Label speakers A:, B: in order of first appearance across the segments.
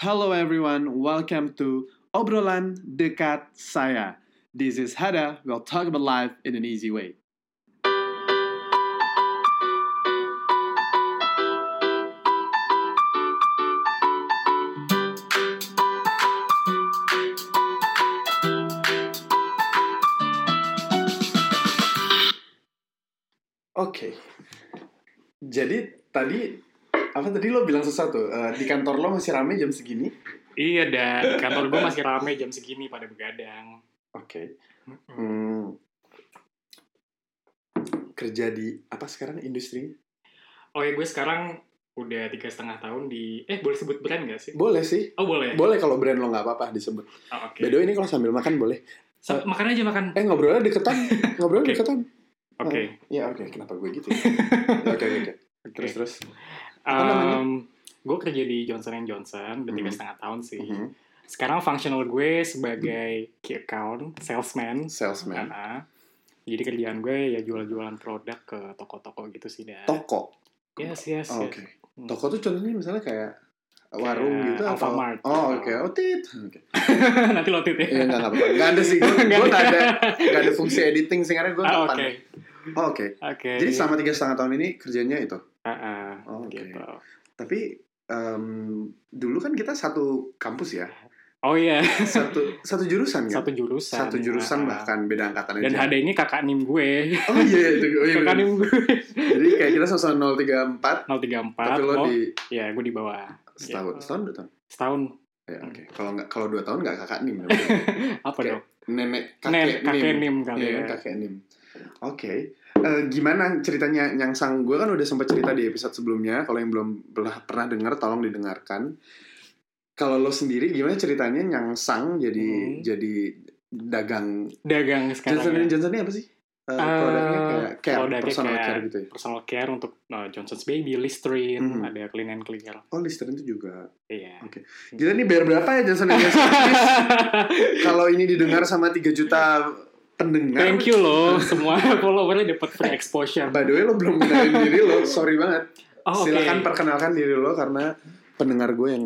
A: Hello everyone, welcome to Obrolan Dekat Saya. This is Hada, we'll talk about life in an easy way. Oke. Jadi tadi apa tadi lo bilang sesuatu Eh, di kantor lo masih rame jam segini?
B: Iya dan kantor gue masih rame jam segini pada begadang.
A: Oke. Hmm. Kerja di apa sekarang industri?
B: Oh ya gue sekarang udah tiga setengah tahun di eh boleh sebut brand gak sih?
A: Boleh sih.
B: Oh boleh.
A: Boleh kalau brand lo nggak apa-apa disebut.
B: Oh, Oke.
A: By the way, ini kalau sambil makan boleh.
B: Sa- makan aja makan.
A: Eh ngobrolnya deketan, ngobrolnya
B: Oke.
A: deketan.
B: Oke.
A: Ya oke, kenapa gue gitu? ya? Ya, Oke oke. oke.
B: Oke.
A: Terus terus. Apa namanya?
B: gue kerja di Johnson Johnson udah tiga
A: Mhm.
B: setengah tahun sih.
A: Mhm.
B: Sekarang functional gue sebagai key account salesman.
A: Salesman.
B: Ah, jadi kerjaan gue ya jual-jualan produk ke toko-toko gitu sih dan.
A: Toko.
B: Yes yes.
A: Oh,
B: yes.
A: Oke.
B: Hmm.
A: Toko tuh contohnya misalnya kayak warung gitu atau
B: Alfamart
A: Oh
B: gitu.
A: oke, oh tit. Oke.
B: Nanti lo tit ya.
A: Iya enggak apa-apa. Enggak ada sih. Gue
B: Nggak ada.
A: nggak ada nggak fungsi editing sih karena gue
B: Ah.
A: Oh, oke.
B: Oke.
A: Jadi selama tiga setengah tahun ini kerjanya itu.
B: Ah, ah,
A: Oke.
B: gitu.
A: Tapi em, dulu kan kita satu kampus ya,
B: Oh iya,
A: satu satu jurusan kan?
B: satu jurusan.
A: Satu jurusan
B: Ah,
A: bahkan beda angkatan
B: Dan
A: aja.
B: HD ini kakak nim gue.
A: Oh iya itu. Oh, iya,
B: kakak
A: bener.
B: nim gue.
A: Jadi kayak kita sama-sama 034
B: 034.
A: tapi lo
B: oh,
A: di
B: ya gue di bawah.
A: setahun,
B: Gitu.
A: setahun dua tahun.
B: Setahun.
A: Ya, oke. Kalau nggak kalau dua tahun nggak kakak nim.
B: Apa dong?
A: Nenek
B: Nen,
A: kakek,
B: kakek
A: nim.
B: nim kali
A: Iya
B: ya.
A: kakek nim. Oke. Eh, gimana ceritanya Nyangsang? Gue kan udah sempat cerita di episode sebelumnya. Kalau yang belum pernah dengar, tolong didengarkan. Kalau lo sendiri gimana ceritanya Nyangsang jadi
B: Hmm.
A: jadi dagang
B: Dagang sekarang
A: Johnson
B: ya.
A: Johnson ini apa sih? Eh,
B: Eh,
A: produknya kayak care,
B: produknya
A: personal
B: kayak
A: care gitu ya.
B: Personal care untuk uh, Johnson's Baby, Listerine,
A: Mhm.
B: ada Clean and Clear.
A: Oh, Listerine itu juga.
B: Iya.
A: Oke. Gila nih bayar berapa ya Johnson Johnson? Kalau ini didengar sama 3 juta pendengar.
B: Thank you loh, semua followernya dapat free exposure.
A: By the way lo belum kenalin diri lo, sorry banget.
B: Oh, oke.
A: Silakan perkenalkan diri lo karena pendengar gue yang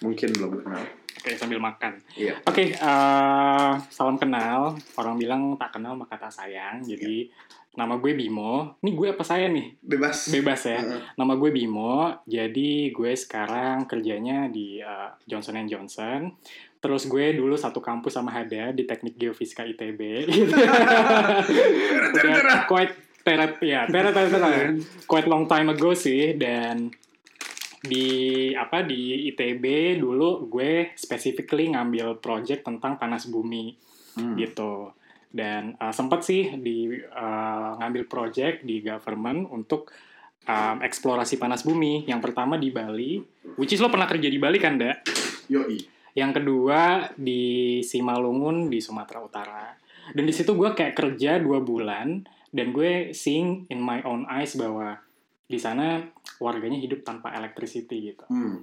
A: mungkin belum kenal.
B: Oke, sambil makan.
A: Iya.
B: Oke, eh, salam kenal. Orang bilang tak kenal maka tak sayang. Jadi nama gue Bimo. Ini gue apa saya nih?
A: Bebas.
B: Bebas ya.
A: Heeh.
B: Nama gue Bimo. Jadi gue sekarang kerjanya di eh, Johnson Johnson. Terus gue dulu satu kampus sama Hada di Teknik Geofisika ITB. Udah quite teret ya, teret teret teret. Quite long time ago sih dan di apa di ITB dulu gue specifically ngambil project tentang panas bumi
A: Hmm.
B: gitu dan uh, sempat sih di uh, ngambil project di government untuk um, eksplorasi panas bumi yang pertama di Bali which is lo pernah kerja di Bali kan dak
A: Yoi.
B: Yang kedua di Simalungun di Sumatera Utara dan di situ gue kayak kerja dua bulan dan gue seeing in my own eyes bahwa di sana warganya hidup tanpa electricity gitu
A: Hmm.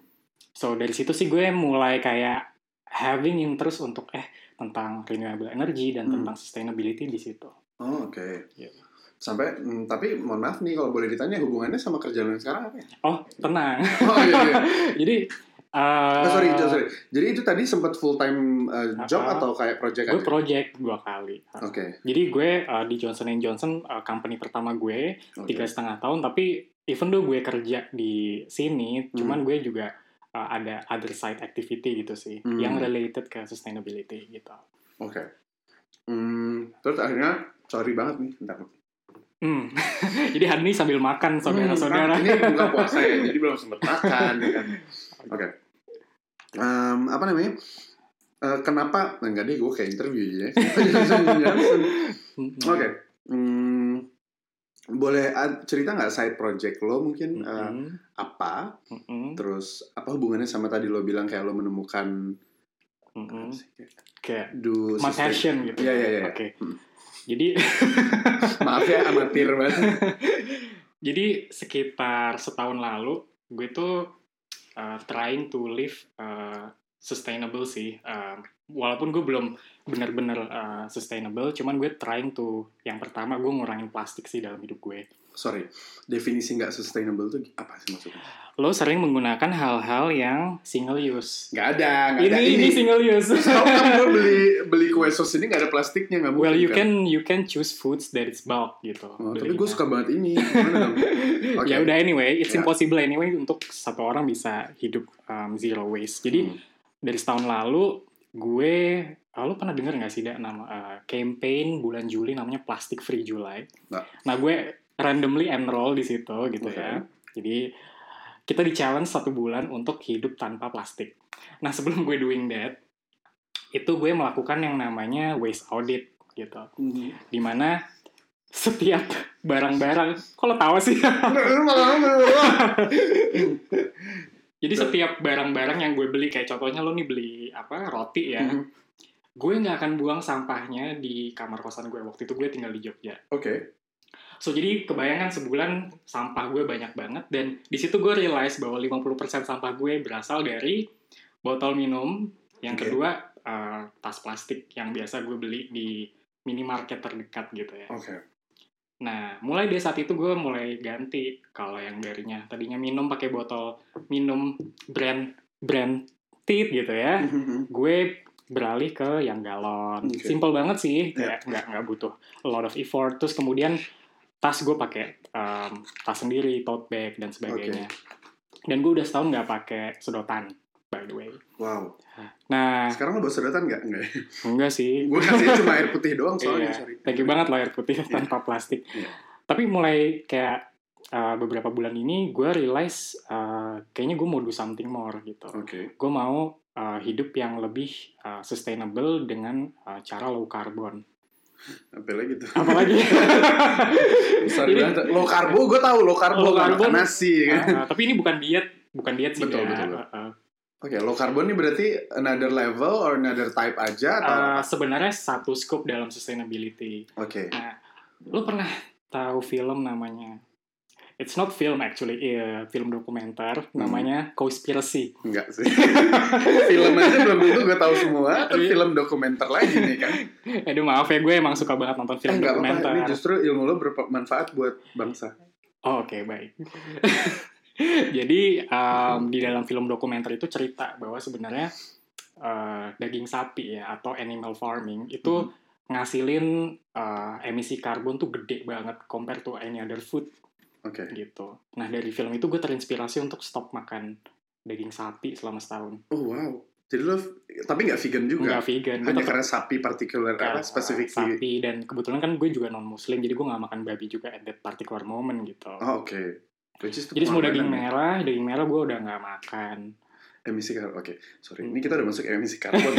B: So dari situ sih gue mulai kayak having interest untuk eh tentang renewable energy dan
A: Hmm.
B: tentang sustainability di situ.
A: Oh, oke.
B: Iya.
A: Sampai, hmm, tapi mohon maaf nih kalau boleh ditanya hubungannya sama kerjaan yang sekarang apa ya?
B: Oh tenang.
A: Oh iya, iya.
B: Jadi uh,
A: Oh, sorry, sorry. Jadi itu tadi sempat full time uh, job
B: Ah, ah.
A: atau kayak project
B: gue
A: aja?
B: project dua kali.
A: Oke.
B: Jadi gue uh, di Johnson Johnson uh, company pertama gue tiga setengah tahun tapi even though gue kerja di sini,
A: Hmm.
B: cuman gue juga uh, ada other side activity gitu sih
A: Hmm.
B: yang related ke sustainability gitu.
A: Oke. Hmm, terus akhirnya sorry banget nih, bentar.
B: Hmm. Jadi hari ini sambil makan saudara-saudara.
A: Hmm, ini buka puasa ya, jadi belum sempat makan. ya kan. Oke. Em, apa namanya? Eh, kenapa? Nah, enggak deh, gue kayak interview aja ya.
B: Hmm.
A: Oke. Hmm, boleh cerita nggak side project lo mungkin eh,
B: Mm-mm.
A: apa?
B: Mm-mm.
A: Terus apa hubungannya sama tadi lo bilang kayak lo menemukan
B: Mm-mm.
A: apa sih, kayak
B: Kayak
A: do
B: my
A: sustain-
B: passion gitu.
A: Iya, iya, iya.
B: Oke.
A: Hmm.
B: Jadi
A: Maaf ya amatir banget.
B: jadi sekitar setahun lalu gue tuh uh, trying to live uh, sustainable sih. Um, walaupun gue belum benar-benar uh, sustainable, cuman gue trying to yang pertama gue ngurangin plastik sih dalam hidup gue.
A: Sorry, definisi nggak sustainable tuh apa sih maksudnya?
B: Lo sering menggunakan hal-hal yang single use.
A: Nggak ada, nggak
B: Ini,
A: ada.
B: ini single use.
A: Kalau kan gue beli beli kue sos ini nggak ada plastiknya nggak mungkin
B: well, you
A: kan?
B: can you can choose foods that is bulk gitu.
A: Oh, tapi gue suka banget ini. Oke.
B: Ya udah anyway, it's
A: Ya.
B: impossible anyway untuk satu orang bisa hidup um, zero waste. Jadi
A: Hmm.
B: Dari setahun lalu gue ah, lo pernah denger gak sih dak nama uh, campaign bulan Juli namanya Plastic Free July.
A: Nggak.
B: Nah gue randomly enroll di situ gitu ya. Jadi kita di challenge satu bulan untuk hidup tanpa plastik. Nah sebelum gue doing that, itu gue melakukan yang namanya waste audit gitu.
A: Hmm.
B: Di mana setiap barang-barang, lo tawa sih? Jadi setiap barang-barang yang gue beli, kayak contohnya lo nih beli apa roti ya,
A: Mhm.
B: gue nggak akan buang sampahnya di kamar kosan gue. Waktu itu gue tinggal di Jogja.
A: Oke.
B: So jadi kebayangan sebulan sampah gue banyak banget dan di situ gue realize bahwa 50% sampah gue berasal dari botol minum, yang
A: Oke.
B: kedua eh, tas plastik yang biasa gue beli di minimarket terdekat gitu ya.
A: Oke.
B: Nah, mulai dari saat itu gue mulai ganti kalau yang darinya tadinya minum pakai botol minum brand brand tit gitu ya. Gue beralih ke yang galon.
A: Oke.
B: Simple banget sih,
A: Ya.
B: kayak nggak nggak butuh a lot of effort. Terus kemudian tas gue pakai um, tas sendiri, tote bag dan sebagainya. Dan gue udah setahun nggak pakai sedotan, by the way.
A: Wow.
B: Nah,
A: Sekarang lo bawa sedotan nggak? Enggak.
B: enggak sih.
A: Gue kasih cuma air putih doang soalnya.
B: Iya,
A: Sorry.
B: Thank you banget loh air putih tanpa plastik.
A: Iya.
B: Tapi mulai kayak uh, beberapa bulan ini gue realize uh, kayaknya gue mau do something more gitu.
A: Oke.
B: Gue mau uh, hidup yang lebih uh, sustainable dengan uh, cara low carbon.
A: Apa lagi tuh?
B: Apalagi
A: Sorry
B: Ini-.
A: Low karbo gue tahu low karbo
B: Low
A: nggak
B: carbon.
A: nasi kan.
B: uh, tapi ini bukan diet, bukan diet sih
A: Betul,
B: ya.
A: betul, betul.
B: Uh, uh,
A: Oke, low carbon ini berarti another level or another type aja atau
B: uh,
A: apa?
B: sebenarnya satu scope dalam sustainability.
A: Oke.
B: Lo pernah tahu film namanya? It's not film actually, iya, film dokumenter
A: Hmm.
B: namanya Conspiracy.
A: Enggak sih. film aja belum tentu gue tahu semua, tapi film dokumenter lagi nih kan.
B: Aduh maaf ya, gue emang suka banget nonton
A: Eh
B: film
A: enggak apa-apa,
B: dokumenter.
A: ini justru ilmu lo bermanfaat buat bangsa.
B: Oh, Oke, baik. Jadi um, di dalam film dokumenter itu cerita bahwa sebenarnya uh, daging sapi ya atau animal farming itu
A: Mhm.
B: ngasilin uh, emisi karbon tuh gede banget compare to any other food
A: Oke.
B: gitu. Nah dari film itu gue terinspirasi untuk stop makan daging sapi selama setahun.
A: Oh wow. Jadi lo tapi nggak vegan juga?
B: Nggak vegan,
A: Hanya karena sapi partikular apa
B: uh,
A: spesifik
B: sapi dan kebetulan kan gue juga non muslim jadi gue nggak makan babi juga at that particular moment gitu.
A: Oh oke. Which is
B: Jadi semua daging
A: ya.
B: merah, daging merah gue udah nggak makan.
A: emisi karbon. Oke, sorry.
B: Hmm.
A: Ini kita udah masuk emisi karbon.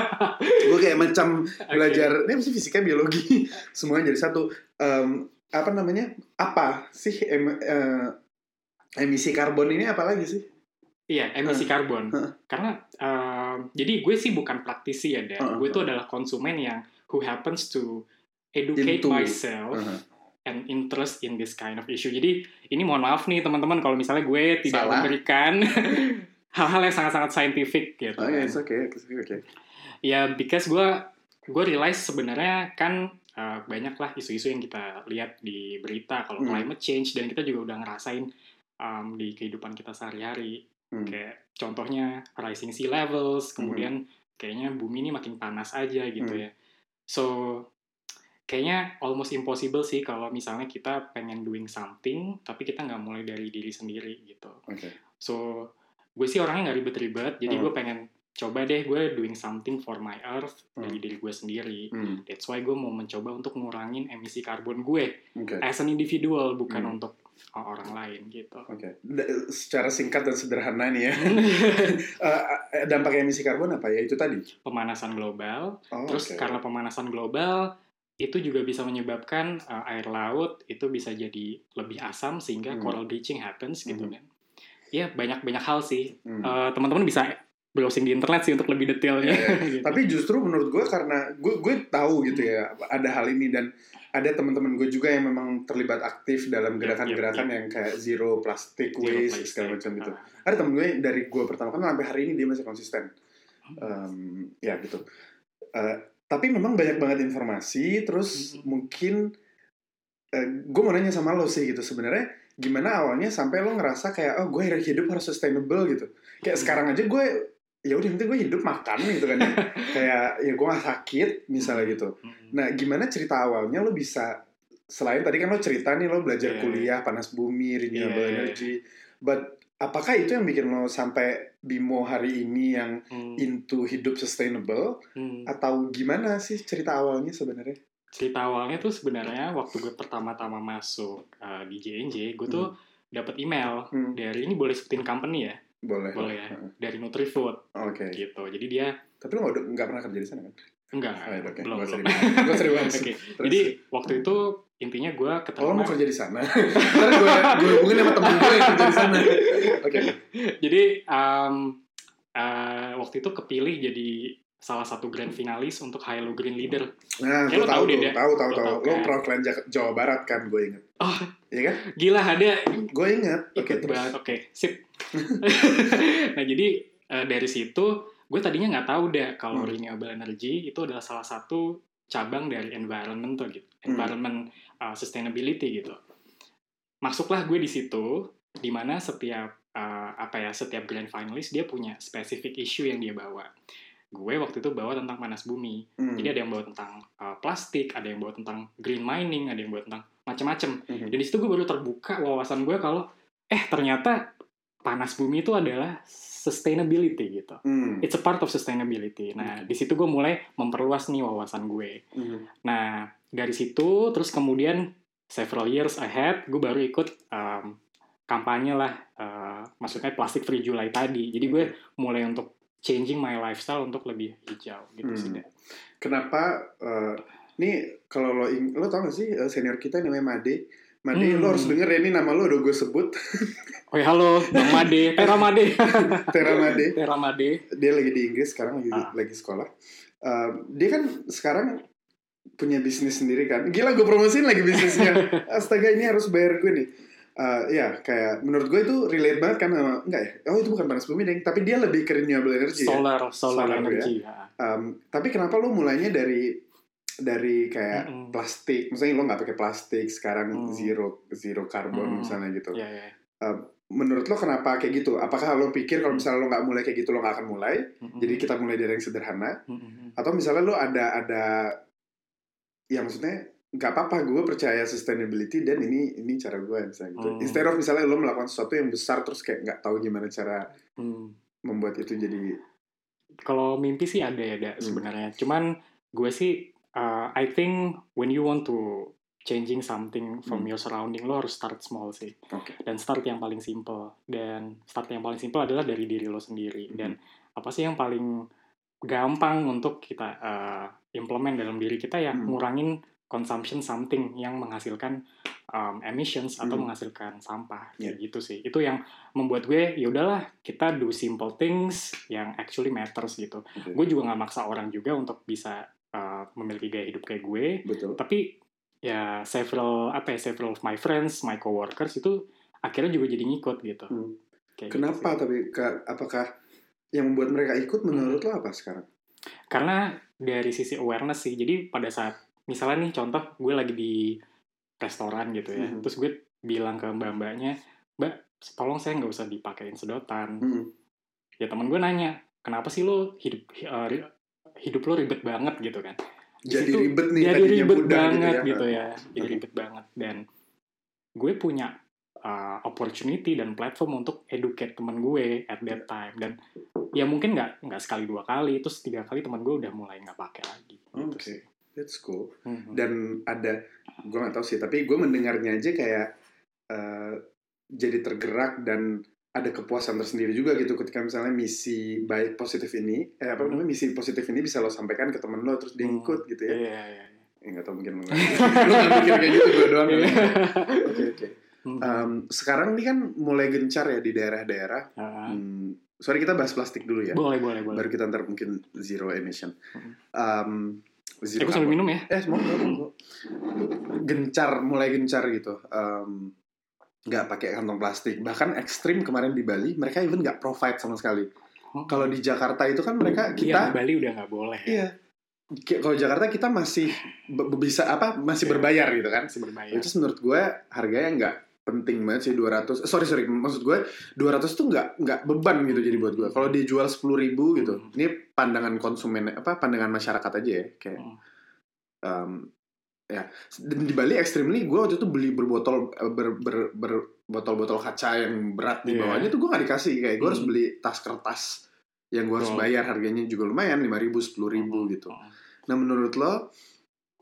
A: gue kayak macam belajar ini sih fisika biologi semuanya jadi satu Em, apa namanya apa sih em- eh, emisi karbon ini apa lagi sih
B: Iya, emisi karbon.
A: Heeh.
B: Karena um, jadi gue sih bukan praktisi ya, Dan.
A: Heeh,
B: Gue tuh adalah konsumen yang who happens to educate
A: Into.
B: myself
A: Heeh.
B: And interest in this kind of issue. Jadi ini mohon maaf nih teman-teman kalau misalnya gue tidak
A: Salah.
B: memberikan hal-hal yang sangat-sangat scientific gitu.
A: oh
B: kan.
A: ya oke oke oke
B: Ya, because gue gue realize sebenarnya kan uh, banyak lah isu-isu yang kita lihat di berita kalau
A: Hmm.
B: climate change dan kita juga udah ngerasain um, di kehidupan kita sehari-hari
A: Hmm.
B: kayak contohnya rising sea levels kemudian kayaknya bumi ini makin panas aja gitu
A: Hmm.
B: ya so kayaknya almost impossible sih kalau misalnya kita pengen doing something tapi kita nggak mulai dari diri sendiri gitu.
A: Oke.
B: So gue sih orangnya nggak ribet-ribet jadi
A: Hmm.
B: gue pengen coba deh gue doing something for my earth dari
A: Hmm.
B: diri gue sendiri.
A: Hmm,
B: that's why gue mau mencoba untuk ngurangin emisi karbon gue
A: oke.
B: as an individual bukan
A: Hmm.
B: untuk orang lain gitu.
A: Oke. Da- secara singkat dan sederhana nih ya. Eh, eh, dampak emisi karbon apa ya? Itu tadi?
B: Pemanasan global.
A: Oh,
B: Terus
A: oke.
B: karena pemanasan global itu juga bisa menyebabkan uh, air laut itu bisa jadi lebih asam sehingga
A: Hmm.
B: coral bleaching happens gitu
A: Hmm.
B: kan. Ya banyak banyak hal sih.
A: Hmm.
B: Uh, teman-teman bisa browsing di internet sih untuk lebih detailnya.
A: Iya,
B: gitu.
A: tapi justru menurut gue karena gue gue tahu gitu ya ada hal ini dan ada teman-teman gue juga yang memang terlibat aktif dalam
B: Yap,
A: gerakan-gerakan
B: yap,
A: yang kayak zero plastic
B: Zero
A: waste
B: plastic.
A: segala macam itu
B: Uh,
A: ada temen gue dari gue pertama kan sampai hari ini dia masih konsisten um, ya gitu uh, tapi memang banyak banget informasi terus
B: Mhm.
A: mungkin uh, gue mau nanya sama lo sih gitu sebenarnya gimana awalnya sampai lo ngerasa kayak oh gue hidup harus sustainable gitu kayak
B: Hmm.
A: sekarang aja gue ya udah penting gue hidup makan gitu kan ya. kayak ya gue gak sakit misalnya gitu
B: Mm-mm.
A: nah gimana cerita awalnya lo bisa selain tadi kan lo cerita nih lo belajar
B: Iya.
A: kuliah panas bumi renewable
B: iya.
A: energy but apakah itu yang bikin lo sampai Bimo hari ini yang
B: Hmm.
A: into hidup sustainable
B: Hmm.
A: atau gimana sih cerita awalnya sebenarnya?
B: Cerita awalnya tuh sebenarnya waktu gue pertama-tama masuk uh, di JNJ, gue tuh dapat email
A: Hmm,
B: dari ini boleh sebutin company ya,
A: boleh.
B: Boleh ya,
A: Heeh.
B: dari Nutrifood.
A: Oke.
B: Gitu. Jadi dia
A: tapi lo nggak pernah kerja di sana kan
B: enggak,
A: Oh, ya, oke
B: belum
A: gue
B: belum. Oke,
A: Terus,
B: jadi waktu itu intinya gue
A: oh, lo
B: keterima.
A: mau kerja di sana? Ntar gue gue hubungin sama temen gue yang kerja di sana. Oke.
B: Jadi um, uh, waktu itu kepilih jadi salah satu grand finalis untuk Hilo Green Leader.
A: nah
B: Ya,
A: gue
B: lo
A: tahu
B: tahu deh,
A: tahu tahu
B: Lo
A: tahu. lo
B: kan?
A: perwakilan Jawa Barat kan gue inget
B: Oh,
A: iya kan?
B: gila ada.
A: Gue inget oke
B: banget. Oke, sip. nah jadi uh, dari situ gue tadinya nggak tahu deh kalau
A: Hmm.
B: renewable energy itu adalah salah satu cabang dari environment tuh gitu,
A: Hmm.
B: environment uh, sustainability gitu. Masuklah gue di situ, di mana setiap uh, apa ya setiap grand finalist dia punya specific issue yang dia bawa. Gue waktu itu bawa tentang panas bumi.
A: Hmm.
B: Jadi ada yang bawa tentang uh, plastik, ada yang bawa tentang green mining, ada yang bawa tentang macam-macam.
A: Mhm.
B: Dan di situ gue baru terbuka wawasan gue kalau eh ternyata panas bumi itu adalah sustainability gitu.
A: Hmm.
B: It's a part of sustainability. Nah, di situ gue mulai memperluas nih wawasan gue.
A: Mhm.
B: Nah, dari situ terus kemudian several years ahead gue baru ikut um, kampanye lah, uh, maksudnya plastic free July tadi. Jadi gue mulai untuk changing my lifestyle untuk lebih hijau gitu sih.
A: Hmm. Kenapa eh, nih kalau lo lo tau gak sih eh, senior kita namanya Made Made
B: Hmm.
A: lo harus denger ya ini nama lo udah gue sebut
B: Oh ya, halo, Bang Made, Tera Made.
A: Tera Made
B: Tera Made.
A: dia lagi di Inggris sekarang lagi
B: Ah.
A: lagi sekolah Eh, dia kan sekarang punya bisnis sendiri kan gila gue promosiin lagi bisnisnya astaga ini harus bayar gue nih Eh, ya kayak menurut gue itu relate banget kan sama enggak ya oh itu bukan panas bumi deng tapi dia lebih ke renewable energy ya
B: Solar, solar,
A: Solar,
B: energy. ya.
A: Um, tapi kenapa lo mulainya dari dari kayak
B: Mm-mm.
A: plastik misalnya lo nggak pakai plastik sekarang
B: Hmm.
A: zero zero karbon
B: Mm.
A: misalnya gitu
B: Ya, ya.
A: menurut lo kenapa kayak gitu apakah lo pikir kalau misalnya lo nggak mulai kayak gitu lo nggak akan mulai
B: Mm-mm.
A: jadi kita mulai dari yang sederhana
B: Mm-mm.
A: atau misalnya lo ada ada ya maksudnya nggak apa-apa gue percaya sustainability dan ini ini cara gue misalnya gitu
B: Hmm.
A: instead of misalnya lo melakukan sesuatu yang besar terus kayak nggak tahu gimana cara
B: Hmm.
A: membuat itu jadi
B: Kalau mimpi sih ada ya, Da,
A: Hmm.
B: sebenarnya. Cuman gue sih, uh, I think when you want to changing something from
A: Hmm.
B: your surrounding, lo harus start small sih.
A: oke
B: Dan start yang paling simple. Dan start yang paling simple adalah dari diri lo sendiri.
A: Hmm.
B: Dan apa sih yang paling gampang untuk kita uh, implement dalam diri kita ya,
A: Hmm.
B: ngurangin consumption something yang menghasilkan um, emissions atau
A: Hmm.
B: menghasilkan sampah
A: Yeah.
B: gitu sih itu yang membuat gue ya udahlah kita do simple things yang actually matters gitu
A: Oke.
B: gue juga nggak maksa orang juga untuk bisa uh, memiliki gaya hidup kayak gue
A: betul
B: tapi ya several apa ya several of my friends my coworkers itu akhirnya juga jadi ngikut gitu
A: Hmm.
B: Kayak gitu
A: Kenapa
B: sih.
A: tapi ke- apakah yang membuat mereka ikut menurut lo apa sekarang?
B: karena dari sisi awareness sih jadi pada saat misalnya nih contoh gue lagi di restoran gitu ya
A: Mhm.
B: terus gue bilang ke mbak mbaknya mbak tolong saya nggak usah dipakein sedotan
A: Hmm.
B: ya temen gue nanya kenapa sih lo hidup uh, hidup lo ribet banget gitu kan Di
A: Jadi
B: situ
A: ribet nih
B: jadi
A: tadinya
B: ribet
A: mudah
B: banget
A: gitu
B: gitu
A: ya.
B: ya, jadi ribet banget dan gue punya uh, opportunity dan platform untuk educate temen gue at that time dan ya mungkin nggak nggak sekali dua kali terus tiga kali temen gue udah mulai nggak pakai lagi gitu
A: Oke.
B: sih.
A: That's cool.
B: Mhm.
A: Dan ada, gue nggak tahu sih, tapi gue mendengarnya aja kayak eh, jadi tergerak dan ada kepuasan tersendiri juga gitu ketika misalnya misi baik positif ini, eh apa namanya misi positif ini bisa lo sampaikan ke temen lo terus dia
B: Hmm.
A: ikut gitu ya.
B: Iya, iya, iya.
A: Eh nggak tahu mungkin lo nggak mikir kayak gitu gue doang.
B: Iya.
A: Oke oke. Um, sekarang ini kan mulai gencar ya di daerah-daerah.
B: Ah,
A: Hmm, sorry kita bahas plastik dulu ya.
B: boleh boleh boleh
A: Baru kita ntar mungkin zero emission.
B: Hmm.
A: Um,
B: eh,
A: zero
B: gue sambil
A: carbon.
B: minum ya
A: Eh, mau Gencar, mulai gencar gitu. Um, nggak pakai kantong plastik. Bahkan ekstrim kemarin di Bali, mereka even nggak provide sama sekali.
B: Oh.
A: Kalau di Jakarta itu kan mereka
B: Iya,
A: kita
B: di Bali udah nggak boleh. ya.
A: iya. Kalau Jakarta kita masih bisa apa masih
B: Iya.
A: berbayar gitu kan.
B: Masih berbayar.
A: Itu menurut gue harganya nggak penting banget sih 200 sorry sorry maksud gue 200 tuh nggak nggak beban gitu jadi buat gue kalau dia jual sepuluh ribu gitu
B: Hmm.
A: ini pandangan konsumen apa pandangan masyarakat aja ya kayak
B: Hmm.
A: um, ya dan di Bali extremely gue waktu itu beli berbotol eh, ber, ber, ber- botol-botol kaca yang berat di
B: Iya.
A: bawahnya tuh gue nggak dikasih kayak gue harus
B: Hmm.
A: beli tas kertas yang gue harus bayar harganya juga lumayan lima ribu sepuluh ribu
B: Hmm.
A: gitu nah menurut lo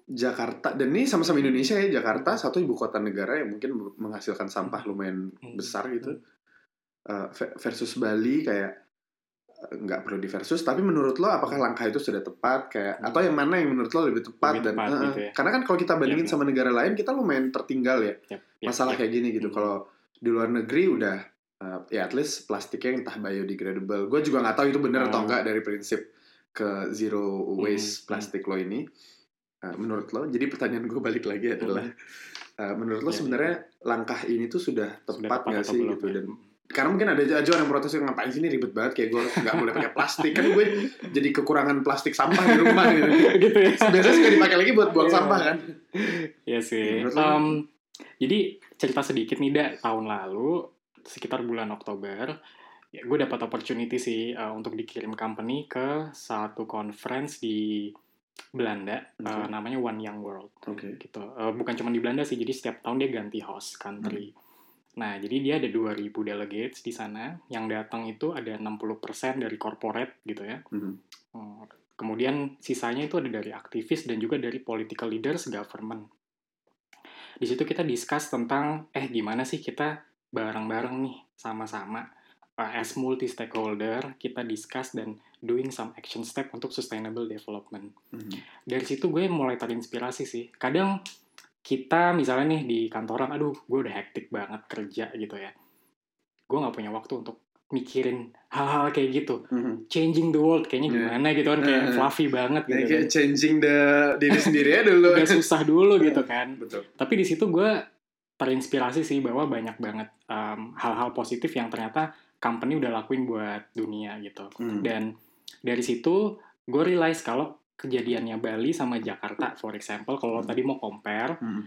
A: Jakarta dan ini sama-sama Indonesia ya Jakarta satu ibu kota negara yang mungkin menghasilkan sampah lumayan
B: Hmm.
A: besar gitu Uh, ve- versus Bali kayak nggak perlu di versus tapi menurut lo apakah langkah itu sudah tepat kayak
B: Hmm.
A: atau yang mana yang menurut lo lebih tepat
B: Lebih
A: dan
B: tepat
A: uh,
B: gitu ya.
A: karena kan kalau kita bandingin
B: Yap, yap.
A: sama negara lain kita lumayan tertinggal ya
B: Yap, yap,
A: masalah
B: yap.
A: kayak gini gitu
B: Hmm.
A: kalau di luar negeri udah uh, ya at least plastiknya entah biodegradable gue juga nggak tahu itu benar atau
B: Ah.
A: enggak dari prinsip ke zero waste
B: Hmm,
A: plastik lo ini Uh, menurut lo jadi pertanyaan gue balik lagi adalah uh, menurut lo
B: Ya,
A: sebenarnya langkah ini tuh sudah tepat nggak
B: atau
A: sih gitu
B: ya?
A: dan karena mungkin ada aja orang yang protes ngapain sih ini ribet banget kayak gue nggak boleh pakai plastik kan gue jadi kekurangan plastik sampah di rumah gitu
B: gitu ya.
A: biasanya suka dipakai lagi buat buang
B: Iya.
A: sampah kan
B: Iya sih. Em, jadi cerita sedikit nih, Dak. Tahun lalu, sekitar bulan Oktober, ya, gue dapat opportunity sih eh, untuk dikirim company ke satu conference di Belanda, eh,
A: Oke.
B: namanya One Young World.
A: oke
B: Gitu. Eh, bukan cuma di Belanda sih, jadi setiap tahun dia ganti host country. Nah, jadi dia ada 2000 delegates di sana. Yang datang itu ada 60% dari corporate gitu ya.
A: Mhm.
B: Hmm, Kemudian sisanya itu ada dari aktivis dan juga dari political leaders government. Di situ kita discuss tentang eh gimana sih kita bareng-bareng nih sama-sama uh, as multi stakeholder kita discuss dan doing some action step untuk sustainable development.
A: Mhm.
B: Dari situ gue mulai terinspirasi sih. Kadang kita misalnya nih di kantoran, aduh gue udah hektik banget kerja gitu ya. Gue nggak punya waktu untuk mikirin hal-hal kayak gitu
A: Mhm.
B: changing the world kayaknya gimana gitu kan kayak
A: Iya.
B: fluffy banget gitu
A: kayak
B: kan.
A: changing the diri sendiri ya dulu
B: udah susah dulu gitu kan
A: betul
B: tapi di situ gue terinspirasi sih bahwa banyak banget um, hal-hal positif yang ternyata company udah lakuin buat dunia gitu
A: Hmm.
B: dan dari situ gue realize kalau kejadiannya Bali sama Jakarta for example kalau
A: Hmm.
B: tadi mau compare
A: Hmm.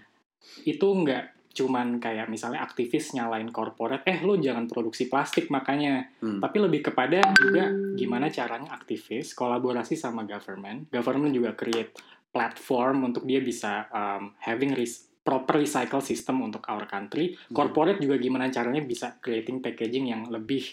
B: itu nggak cuman kayak misalnya aktivis nyalain corporate eh lo jangan produksi plastik makanya
A: Hmm.
B: tapi lebih kepada juga gimana caranya aktivis kolaborasi sama government government juga create platform untuk dia bisa um, having res- proper recycle system untuk our country
A: Hmm.
B: corporate juga gimana caranya bisa creating packaging yang lebih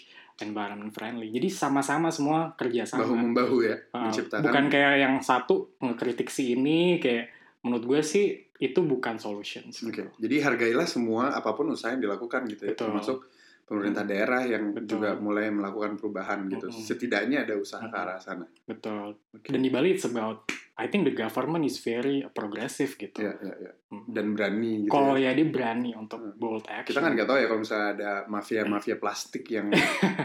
B: environment friendly jadi sama-sama semua kerja
A: bahu
B: sama
A: membahu ya
B: Uh,
A: menciptakan
B: bukan kayak yang satu ngekritik si ini kayak menurut gue sih itu bukan solutions
A: Oke, jadi hargailah semua apa pun usaha yang dilakukan gitu ya,
B: Betul.
A: termasuk pemerintah daerah yang
B: Betul.
A: juga mulai melakukan perubahan gitu.
B: Mm-mm.
A: Setidaknya ada usaha ke
B: Mm-mm.
A: arah sana.
B: betul
A: Oke.
B: dan di Bali it's about I think the government is very progressive gitu
A: ya, ya.
B: Mm.
A: Dan berani gitu.
B: kalau
A: ya.
B: ya dia berani untuk
A: Hmm.
B: bold action.
A: Kita kan nggak tahu ya kalau misalnya ada mafia-mafia plastik yang,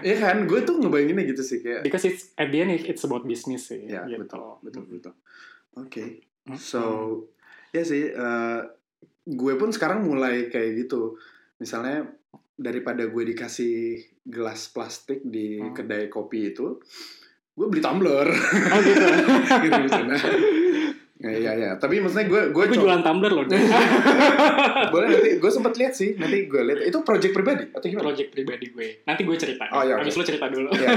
A: Iya kan? Gue tuh ngebayanginnya gitu sih kayak.
B: Because it's at the end it's about business sih.
A: Ya
B: gitu.
A: betul, betul, betul. Oke,
B: Mm.
A: so ya sih. eh, gue pun sekarang mulai kayak gitu. Misalnya daripada gue dikasih gelas plastik di
B: Hmm.
A: kedai kopi itu, gue beli tumbler.
B: Oh gitu.
A: gitu misalnya. Ya, ya, ya. Tapi maksudnya gue gue
B: Gue jualan tumbler loh.
A: boleh nanti gue sempet lihat sih. Nanti gue lihat itu project pribadi atau gimana?
B: Project pribadi gue. Nanti gue cerita.
A: Oh, iya,
B: Habis lo cerita dulu.
A: ya,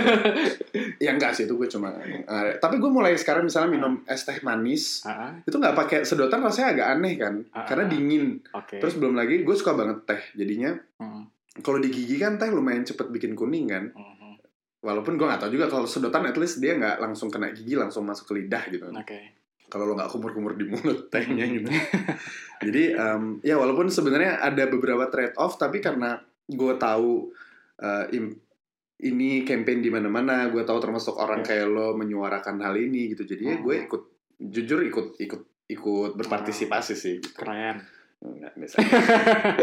A: ya enggak sih itu gue cuma. eh, tapi gue mulai sekarang misalnya minum es teh manis
B: Ah,
A: itu nggak pakai sedotan rasanya agak aneh kan
B: Ah,
A: karena
B: ah.
A: dingin.
B: Oke.
A: Terus belum lagi gue suka banget teh. Jadinya
B: Hmm,
A: kalau di gigi kan teh lumayan cepet bikin kuning kan.
B: hmm, hmm.
A: Walaupun gue nggak tahu juga kalau sedotan at least dia nggak langsung kena gigi langsung masuk ke lidah gitu.
B: Oke.
A: kalau lo nggak kumur-kumur di mulut tehnya gitu. Jadi em, ya walaupun sebenarnya ada beberapa trade off tapi karena gue tahu eh, im- ini campaign di mana-mana, gue tahu termasuk orang
B: Ya.
A: kayak lo menyuarakan hal ini gitu. Jadinya
B: Hmm.
A: gue ikut jujur ikut ikut ikut berpartisipasi sih. Gitu.
B: Keren.
A: Nggak, biasa.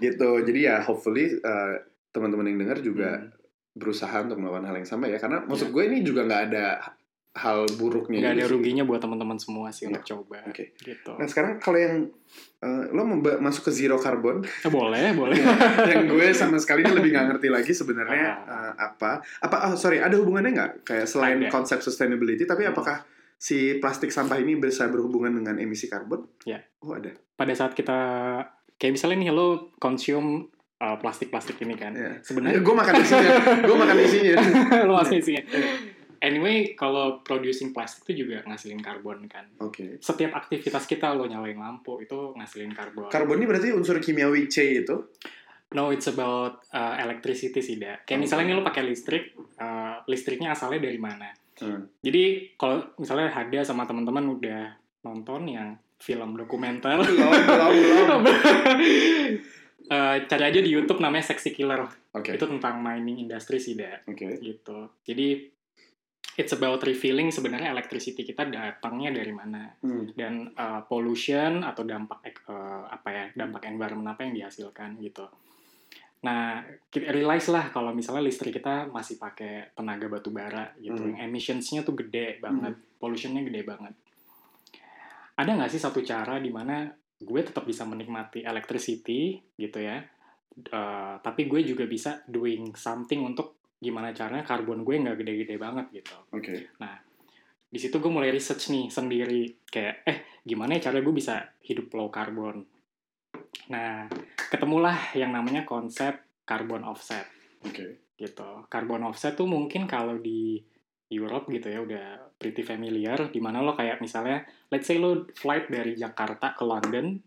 A: gitu. Jadi ya hopefully eh, teman-teman yang dengar juga
B: Hmm.
A: Berusaha untuk melakukan hal yang sama ya karena maksud gue ini juga nggak ada hal buruknya
B: nggak
A: gitu
B: ada
A: sih.
B: ruginya buat teman-teman semua sih
A: Iya.
B: untuk coba
A: Oke.
B: gitu
A: Nah sekarang kalau yang eh, lo memba- masuk ke zero carbon,
B: Eh, boleh boleh
A: yang gue sama sekali lebih nggak ngerti lagi sebenarnya eh, apa? Apa? Oh, sorry, ada hubungannya nggak? Kayak selain
B: Ada.
A: konsep sustainability, tapi
B: Hmm.
A: apakah si plastik sampah ini bisa berhubungan dengan emisi karbon?
B: Ya.
A: Oh ada.
B: pada saat kita kayak misalnya nih lo konsum uh, plastik-plastik ini kan
A: Ya.
B: sebenarnya
A: gue makan isinya. gue makan isinya.
B: lo masih isinya anyway kalau producing plastik itu juga ngasilin karbon kan
A: Oke.
B: setiap aktivitas kita lo nyalain lampu itu ngasilin karbon
A: Karbon ini berarti unsur kimiawi C itu?
B: no it's about uh, electricity sih dah kayak
A: Oke.
B: misalnya lo pakai listrik uh, listriknya asalnya dari mana
A: Hmm.
B: jadi kalau misalnya Hada sama teman-teman udah nonton yang film dokumenter
A: Belum, belum, belum.
B: Eh, cari aja di YouTube namanya Sexy Killer.
A: Oke.
B: itu tentang mining industry sih dah
A: Oke.
B: gitu. Jadi it's about revealing sebenarnya electricity kita datangnya dari mana.
A: Hmm.
B: dan uh, pollution atau dampak uh, apa ya dampak environment apa yang dihasilkan gitu. Nah kita realize lah kalau misalnya listrik kita masih pakai tenaga batu bara gitu.
A: Hmm.
B: yang emissionsnya tuh gede banget. Pollutionnya gede banget. Ada nggak sih satu cara di mana gue tetap bisa menikmati electricity gitu ya. Uh, tapi gue juga bisa doing something untuk gimana caranya karbon gue nggak gede-gede banget gitu.
A: Oke.
B: di situ gue mulai research nih sendiri. Kayak eh gimana ya cara gue bisa hidup low carbon? Nah ketemulah yang namanya konsep carbon offset
A: Oke.
B: gitu. Carbon offset tuh mungkin kalau di Europe gitu ya udah pretty familiar di mana lo kayak misalnya let's say lo flight dari Jakarta ke London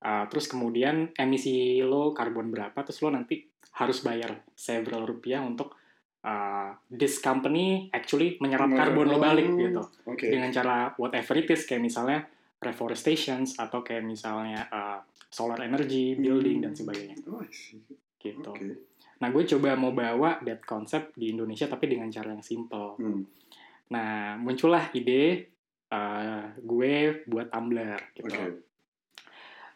B: uh, terus kemudian emisi lo karbon berapa terus lo nanti harus bayar several rupiah untuk uh, this company actually menyerap karbon lo balik
A: Oh,
B: gitu
A: Oke.
B: dengan cara whatever it is kayak misalnya reforestations atau kayak misalnya uh, solar energy building dan sebagainya
A: Oh.
B: Gitu.
A: Oke.
B: Nah gue coba mau bawa that concept di Indonesia tapi dengan cara yang simple.
A: Hmm.
B: Nah muncullah ide uh, gue buat Tumblr gitu.
A: Oke.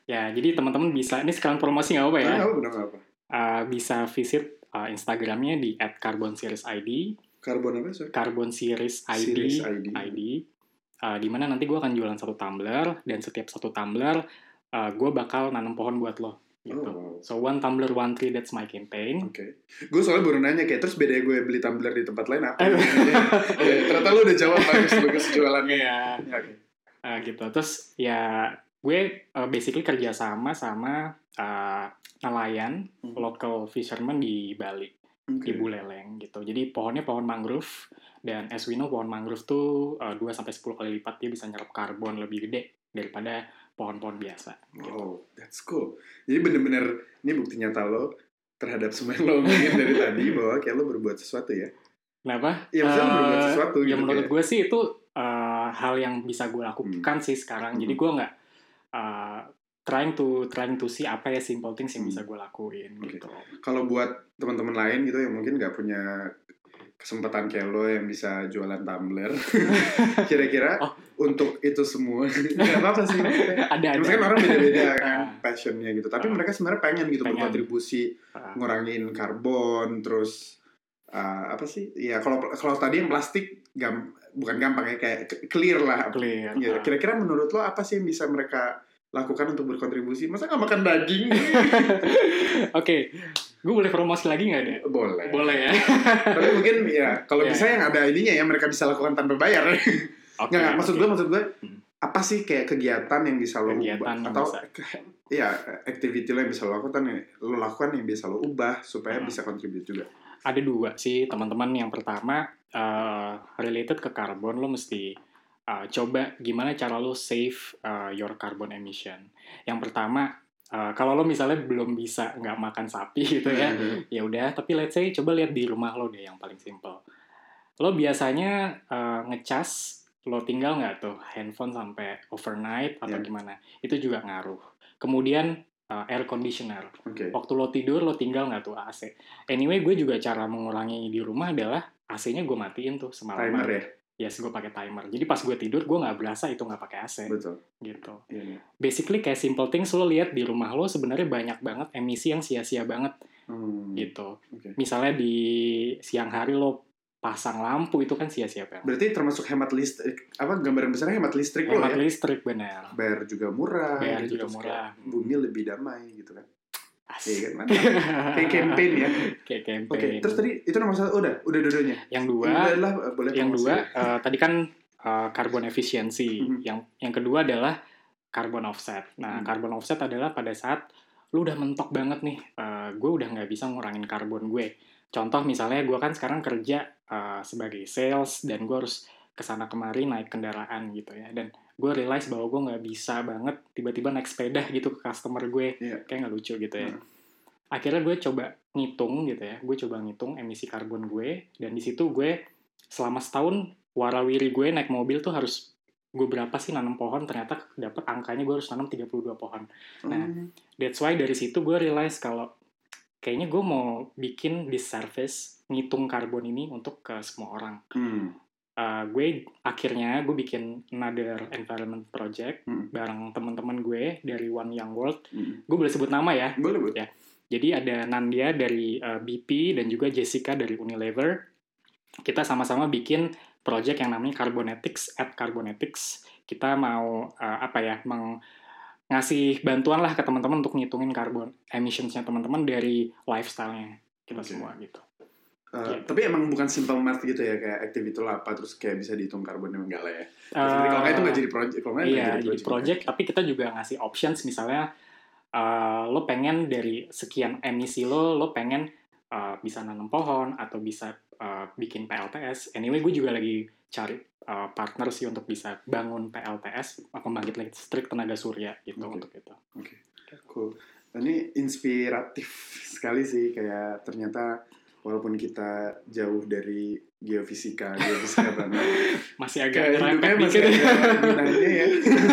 B: Ya jadi teman-teman bisa ini sekalian promosi nggak apa ya?
A: Nggak apa, apa.
B: Uh, bisa visit uh, Instagramnya di @carbonseriesID,
A: Karbon apa, sorry?
B: Carbon Series ID,
A: Series ID.
B: ID. Uh, di mana nanti gue akan jualan satu tumbler dan setiap satu tumbler uh, gue bakal nanam pohon buat lo gitu.
A: Oh.
B: So one tumbler one tree that's my campaign.
A: Oke. Gue soalnya baru nanya kayak terus bedanya gue beli tumbler di tempat lain apa?
B: Eh.
A: Iya, ternyata lu udah jawab bagus bagus jualannya.
B: Iya.
A: Ya, Oke.
B: Uh, gitu. Terus ya gue uh, basically kerja sama sama uh, nelayan
A: Hmm.
B: local fisherman di Bali
A: Oke.
B: di Buleleng gitu. Jadi pohonnya pohon mangrove dan as we know pohon mangrove tuh uh, 2 sampai 10 kali lipat dia bisa nyerap karbon lebih gede daripada pohon-pohon biasa. Gitu.
A: Wow, that's cool. Jadi bener-bener ini bukti nyata lo terhadap semua yang lo omongin dari tadi bahwa kayak lo berbuat sesuatu ya.
B: Kenapa?
A: Iya, maksudnya lo berbuat
B: Uh,
A: sesuatu
B: ya
A: gitu.
B: menurut
A: kayak.
B: gue sih itu uh, hal yang bisa gue lakukan sih sekarang. Jadi
A: Hmm.
B: gue nggak uh, trying to trying to see apa ya simple things yang
A: Hmm.
B: bisa gue lakuin
A: Oke.
B: gitu.
A: Kalau buat teman-teman lain gitu yang mungkin nggak punya kesempatan kayak lo yang bisa jualan tumbler, kira-kira
B: Oh.
A: untuk itu semua nggak apa-apa sih.
B: ada ada.
A: Kan orang beda-beda kan
B: Ah.
A: passionnya gitu. Tapi
B: Ah.
A: mereka sebenarnya pengen gitu
B: Pengen.
A: berkontribusi
B: Ah.
A: ngurangin karbon terus uh, apa sih ya kalau kalau tadi yang plastik gam bukan gampang ya kayak clear lah
B: clear.
A: Ya, kira-kira menurut lo apa sih yang bisa mereka lakukan untuk berkontribusi masa nggak makan daging
B: Oke, gue boleh promosi lagi nggak deh?
A: boleh
B: Boleh ya.
A: tapi mungkin ya kalau
B: Ya.
A: bisa yang ada ininya ya mereka bisa lakukan tanpa bayar
B: Oke.
A: nggak nggak, maksud gue maksud gue
B: Hmm.
A: apa sih kayak kegiatan yang bisa lo
B: Kegiatan
A: ubah atau
B: bisa.
A: ya activity lo yang bisa lo lakukan yang lo lakukan yang bisa lo ubah supaya
B: Hmm.
A: bisa contribute juga
B: Ada dua sih teman-teman. Yang pertama uh, related ke karbon lo mesti uh, coba gimana cara lo save uh, your carbon emission. Yang pertama uh, kalau lo misalnya belum bisa nggak makan sapi gitu ya, ya udah. Tapi let's say coba lihat di rumah lo deh yang paling simple. Lo biasanya uh, ngecas lo tinggal nggak tuh handphone sampai overnight atau
A: Ya.
B: gimana? Itu juga ngaruh. Kemudian uh, air conditioner.
A: oke
B: Waktu lo tidur lo tinggal nggak tuh AC. Anyway gue juga cara mengurangi di rumah adalah AC-nya gue matiin tuh semalaman.
A: timer ya
B: Yes, gue pakai timer. Jadi pas gue tidur gue nggak berasa itu nggak pakai AC
A: betul
B: gitu.
A: Iya, iya.
B: Basically kayak simple things lo lihat di rumah lo sebenarnya banyak banget emisi yang sia-sia banget
A: Hmm,
B: gitu.
A: oke.
B: Misalnya di siang hari lo pasang lampu itu kan sia-sia banget.
A: Berarti termasuk hemat listrik apa gambaran besarnya hemat listrik lo
B: Hemat
A: ya?
B: listrik bener.
A: Bayar juga murah.
B: Bayar
A: gitu,
B: juga murah.
A: Bumi lebih damai gitu kan. Iya
B: Asik.
A: kan mantap. Kayak campaign ya.
B: Kayak
A: Oke,
B: campaign.
A: terus tadi itu nomor satu udah, udah dua-duanya.
B: yang dua,
A: Udah lah, boleh
B: yang dua eh, tadi kan eh, carbon efficiency.
A: Mhm.
B: Yang yang kedua adalah carbon offset. Nah,
A: Hmm.
B: carbon offset adalah pada saat lu udah mentok banget nih, eh, gue udah nggak bisa ngurangin karbon gue. Contoh misalnya gue kan sekarang kerja eh, sebagai sales dan gue harus ke sana kemari naik kendaraan gitu ya. Dan gue realize bahwa gue nggak bisa banget tiba-tiba naik sepeda gitu ke customer gue.
A: Iya.
B: Kayak nggak lucu gitu ya.
A: Hmm.
B: Akhirnya gue coba ngitung gitu ya. Gue coba ngitung emisi karbon gue. Dan di situ gue selama setahun warawiri gue naik mobil tuh harus gue berapa sih nanam pohon ternyata dapat angkanya gue harus nanam 32 pohon Nah,
A: Hmm.
B: that's why dari situ gue realize kalau kayaknya gue mau bikin disservice ngitung karbon ini untuk ke semua orang
A: Hmm.
B: Uh, gue akhirnya gue bikin another environment project
A: Hmm.
B: bareng teman-teman gue dari One Young World
A: Hmm.
B: gue boleh sebut nama ya
A: Boleh, boleh.
B: Ya. jadi ada Nandia dari uh, BP dan juga Jessica dari Unilever kita sama-sama bikin project yang namanya Carbonetics at Carbonetics kita mau uh, apa ya meng ngasih bantuan lah ke teman-teman untuk ngitungin carbon emissions-nya teman-teman dari lifestyle-nya kita
A: Oke.
B: semua gitu.
A: Uh. Tapi emang bukan simple math gitu ya kayak activity lo apa terus kayak bisa dihitung karbonnya enggak lah ya.
B: Uh,
A: kalau itu nggak jadi project, kalau nggak
B: iya, jadi project, tapi kita juga ngasih options misalnya uh, lo pengen dari sekian emisi lo, lo pengen uh, bisa nanam pohon atau bisa uh, bikin PLTS. Anyway, gue juga lagi cari uh, partner sih untuk bisa bangun PLTS, pembangkit listrik tenaga surya gitu
A: Oke.
B: untuk itu.
A: Cool. Ini inspiratif sekali sih kayak ternyata walaupun kita jauh dari geofisika, geofisika banget.
B: Masih agak
A: hidupnya masih
B: dikit.
A: ada gunanya ya.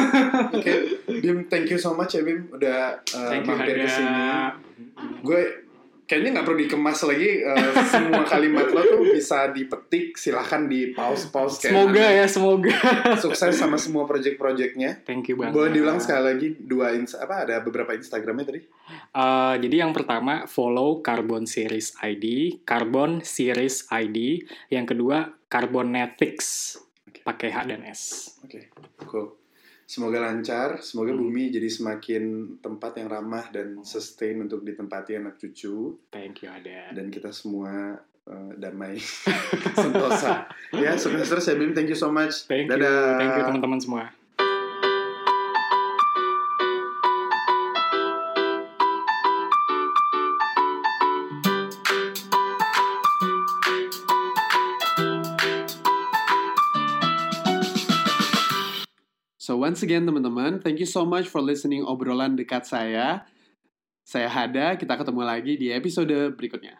A: Oke, Bim, thank you so much ya Bim udah uh,
B: Thank
A: mampir ke sini. Gue kayaknya nggak perlu dikemas lagi uh, semua kalimat lo tuh bisa dipetik, silahkan di pause pause.
B: Semoga ya, semoga.
A: Sukses sama semua project-projectnya.
B: Thank you banget.
A: Boleh diulang sekali lagi dua ins apa ada beberapa Instagramnya tadi?
B: Uh, jadi yang pertama follow Carbon Series ID, Carbon Series ID. Yang kedua Carbonetics,
A: Oke.
B: pakai H dan S.
A: Oke, cool. Semoga lancar, semoga bumi jadi semakin tempat yang ramah dan sustain untuk ditempati anak cucu
B: Thank you ada.
A: dan kita semua eh, damai sentosa. ya, sukses terus ya Bim. Thank you so much.
B: Thank you,
A: Dadah.
B: thank you teman-teman semua.
A: Once again teman-teman, thank you so much for listening obrolan dekat saya. Saya Hada, kita ketemu lagi di episode berikutnya.